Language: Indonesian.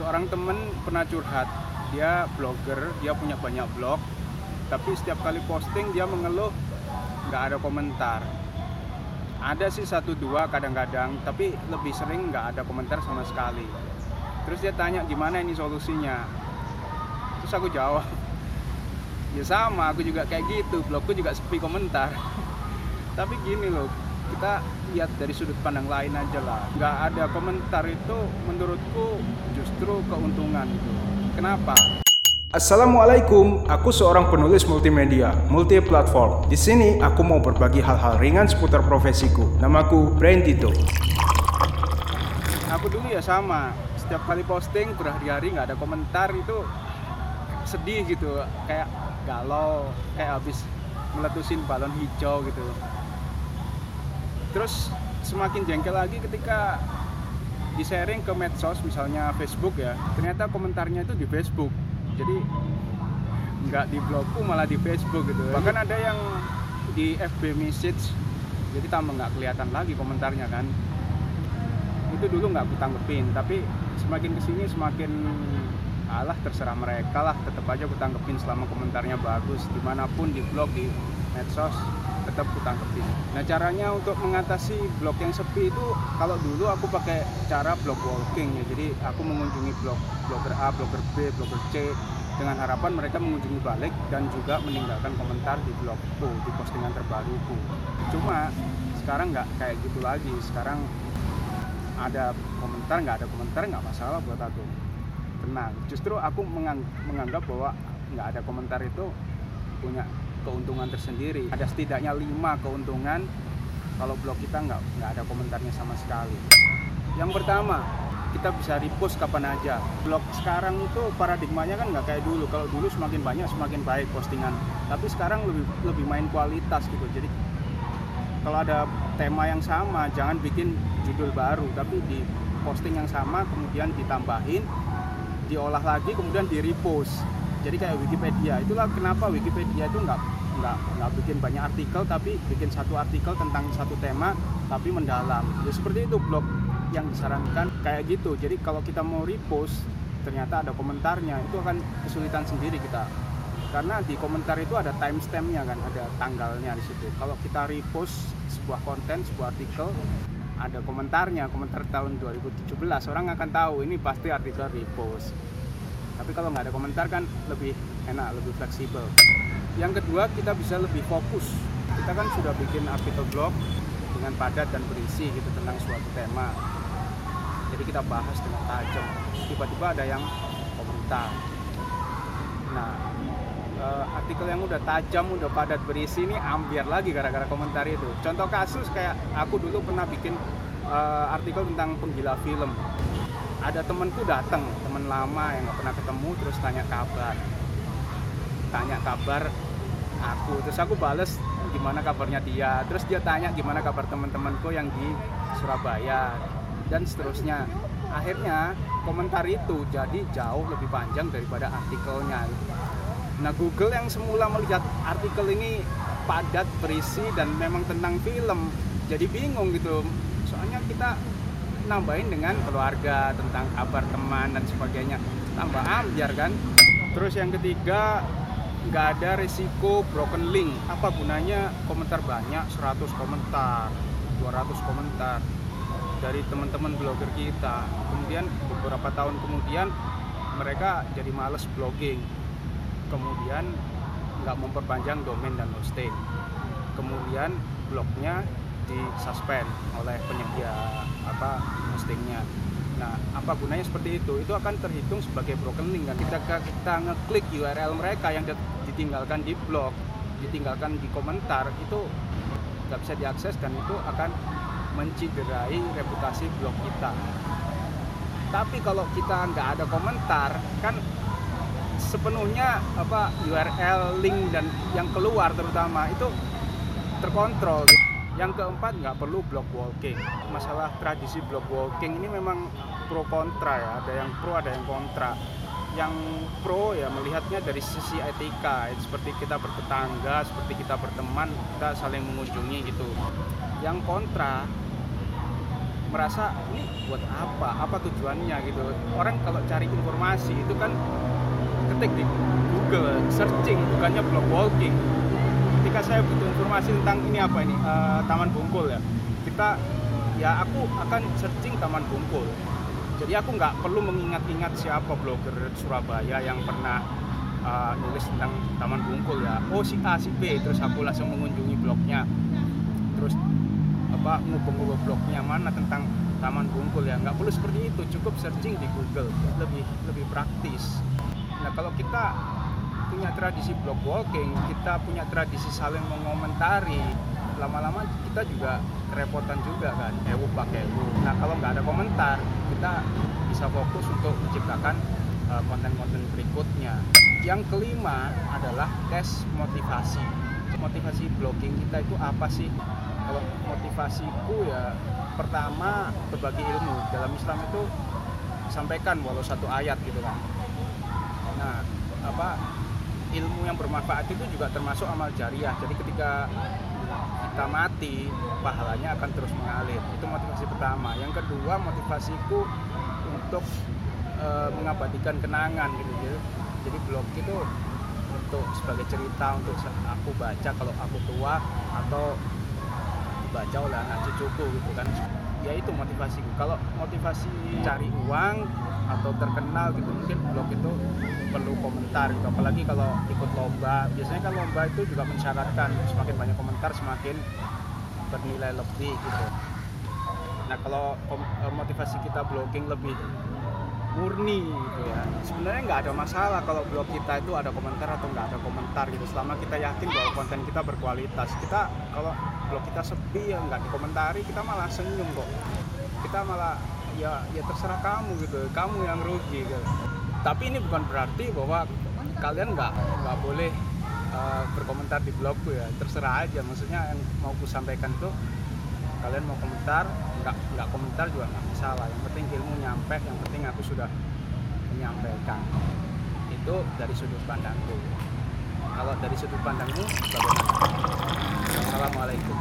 seorang temen pernah curhat. Dia blogger dia punya banyak blog. Tapi setiap kali posting dia mengeluh nggak ada komentar. Ada sih satu dua kadang-kadang tapi lebih sering nggak ada komentar sama sekali. Terus dia tanya gimana ini solusinya? Terus aku jawab ya sama aku juga kayak gitu. Blogku juga sepi komentar. Tapi gini loh kita lihat dari sudut pandang lain aja lah nggak ada komentar itu menurutku justru keuntungan itu kenapa Assalamualaikum, aku seorang penulis multimedia, multi platform. Di sini aku mau berbagi hal-hal ringan seputar profesiku. Namaku Brian Tito. aku dulu ya sama setiap kali posting berhari-hari nggak ada komentar itu sedih gitu kayak galau kayak habis meletusin balon hijau gitu terus semakin jengkel lagi ketika di sharing ke medsos misalnya Facebook ya ternyata komentarnya itu di Facebook. Jadi nggak di blogku malah di Facebook gitu. Bahkan ada yang di FB message jadi tambah nggak kelihatan lagi komentarnya kan. Itu dulu nggak aku tanggepin tapi semakin ke sini semakin alah terserah mereka lah tetap aja aku tanggepin selama komentarnya bagus di mana pun di blog di medsos tetap aku tanggepin nah caranya untuk mengatasi blog yang sepi itu kalau dulu aku pakai cara blog walking ya. Jadi aku mengunjungi blog blogger A blogger B blogger C. Dengan harapan mereka mengunjungi balik dan juga meninggalkan komentar di blogku di postingan terbaruku. Cuma sekarang nggak kayak gitu lagi. Sekarang ada komentar nggak ada komentar nggak masalah buat aku. Tenang. Justru aku mengang- menganggap bahwa nggak ada komentar itu punya keuntungan tersendiri. Ada setidaknya lima keuntungan. Kalau blog kita nggak nggak ada komentarnya sama sekali. Yang pertama kita bisa repost kapan aja. Blog sekarang itu paradigmanya kan nggak kayak dulu. Kalau dulu semakin banyak semakin baik postingan. Tapi sekarang lebih lebih main kualitas gitu. Jadi kalau ada tema yang sama jangan bikin judul baru. Tapi di posting yang sama kemudian ditambahin diolah lagi kemudian di repost jadi kayak Wikipedia. Itulah kenapa Wikipedia itu nggak nggak nggak bikin banyak artikel tapi bikin satu artikel tentang satu tema tapi mendalam. Ya seperti itu blog yang disarankan. Kayak gitu. Jadi kalau kita mau repost ternyata ada komentarnya. Itu akan kesulitan sendiri kita. Karena di komentar itu ada timestampnya kan ada tanggalnya di situ. Kalau kita repost sebuah konten sebuah artikel ada komentarnya. Komentar tahun 2017 orang akan tahu ini pasti artikel repost tapi kalau nggak ada komentar kan lebih enak lebih fleksibel. Yang kedua kita bisa lebih fokus. Kita kan sudah bikin artikel blog dengan padat dan berisi gitu tentang suatu tema. Jadi kita bahas dengan tajam. Tiba-tiba ada yang komentar. Nah eh, artikel yang udah tajam udah padat berisi ini ambiar lagi gara-gara komentar itu. Contoh kasus kayak aku dulu pernah bikin eh, artikel tentang penggila film ada temenku datang temen lama yang nggak pernah ketemu terus tanya kabar. Tanya kabar aku terus aku bales gimana kabarnya dia. Terus dia tanya gimana kabar teman-temanku yang di Surabaya dan seterusnya. Akhirnya komentar itu jadi jauh lebih panjang daripada artikelnya. Nah Google yang semula melihat artikel ini padat berisi dan memang tentang film jadi bingung gitu. Soalnya kita nambahin dengan keluarga tentang kabar teman dan sebagainya. Tambah ambiar kan? Terus yang ketiga nggak ada risiko broken link. Apa gunanya? Komentar banyak 100 komentar 200 komentar dari teman-teman blogger kita. Kemudian beberapa tahun kemudian mereka jadi males blogging. Kemudian nggak memperpanjang domain dan hosting. Kemudian blognya disuspend oleh penyedia apa hostingnya. Nah apa gunanya seperti itu? Itu akan terhitung sebagai broken link kan? Kita kita ngeklik URL mereka yang ditinggalkan di blog ditinggalkan di komentar itu nggak bisa diakses dan itu akan menciderai reputasi blog kita. Tapi kalau kita nggak ada komentar kan sepenuhnya apa URL link dan yang keluar terutama itu terkontrol. gitu. Yang keempat nggak perlu blog walking. Masalah tradisi blog walking ini memang pro kontra ya. Ada yang pro, ada yang kontra. Yang pro ya melihatnya dari sisi etika, seperti kita bertetangga, seperti kita berteman, kita saling mengunjungi gitu. Yang kontra merasa ini buat apa apa tujuannya gitu orang kalau cari informasi itu kan ketik di Google searching bukannya blog walking ketika saya butuh informasi tentang ini apa ini uh, Taman Bungkul ya kita ya aku akan searching Taman Bungkul. Jadi aku nggak perlu mengingat-ingat siapa blogger Surabaya yang pernah uh, nulis tentang Taman Bungkul ya. Oh si A si B terus aku langsung mengunjungi blognya. Terus apa ngubah-ngubah blognya mana tentang Taman Bungkul ya. Nggak perlu seperti itu cukup searching di Google lebih lebih praktis. Nah kalau kita punya tradisi blog walking kita punya tradisi saling mengomentari. Lama-lama kita juga kerepotan juga kan ewu pakai ewu. Nah kalau nggak ada komentar kita bisa fokus untuk menciptakan uh, konten-konten berikutnya. Yang kelima adalah tes motivasi. Motivasi blogging kita itu apa sih? Kalau motivasiku ya pertama berbagi ilmu. Dalam Islam itu sampaikan walau satu ayat gitu kan. Nah apa ilmu yang bermanfaat itu juga termasuk amal jariah. Jadi ketika kita mati pahalanya akan terus mengalir. Itu motivasi pertama. Yang kedua motivasiku untuk e, mengabadikan kenangan gitu jadi, jadi blog itu untuk sebagai cerita untuk aku baca kalau aku tua atau dibaca oleh anak cucuku gitu kan ya itu motivasiku kalau motivasi cari uang atau terkenal gitu mungkin blog itu perlu komentar gitu. Apalagi kalau ikut lomba. Biasanya kan lomba itu juga mensyaratkan semakin banyak komentar semakin bernilai lebih gitu. Nah kalau eh, motivasi kita blogging lebih murni gitu ya. Sebenarnya nggak ada masalah kalau blog kita itu ada komentar atau nggak ada komentar gitu. Selama kita yakin bahwa konten kita berkualitas kita kalau blog kita sepi ya nggak dikomentari kita malah senyum kok. Kita malah ya ya terserah kamu gitu. Kamu yang rugi gitu. Tapi ini bukan berarti bahwa kalian nggak nggak boleh uh, berkomentar di blogku ya. Terserah aja. Maksudnya yang mau ku sampaikan tuh kalian mau komentar nggak nggak komentar juga nggak masalah. Yang penting ilmu nyampe yang penting aku sudah menyampaikan. Itu dari sudut pandangku. Kalau dari sudut pandangmu bagaimana? Assalamualaikum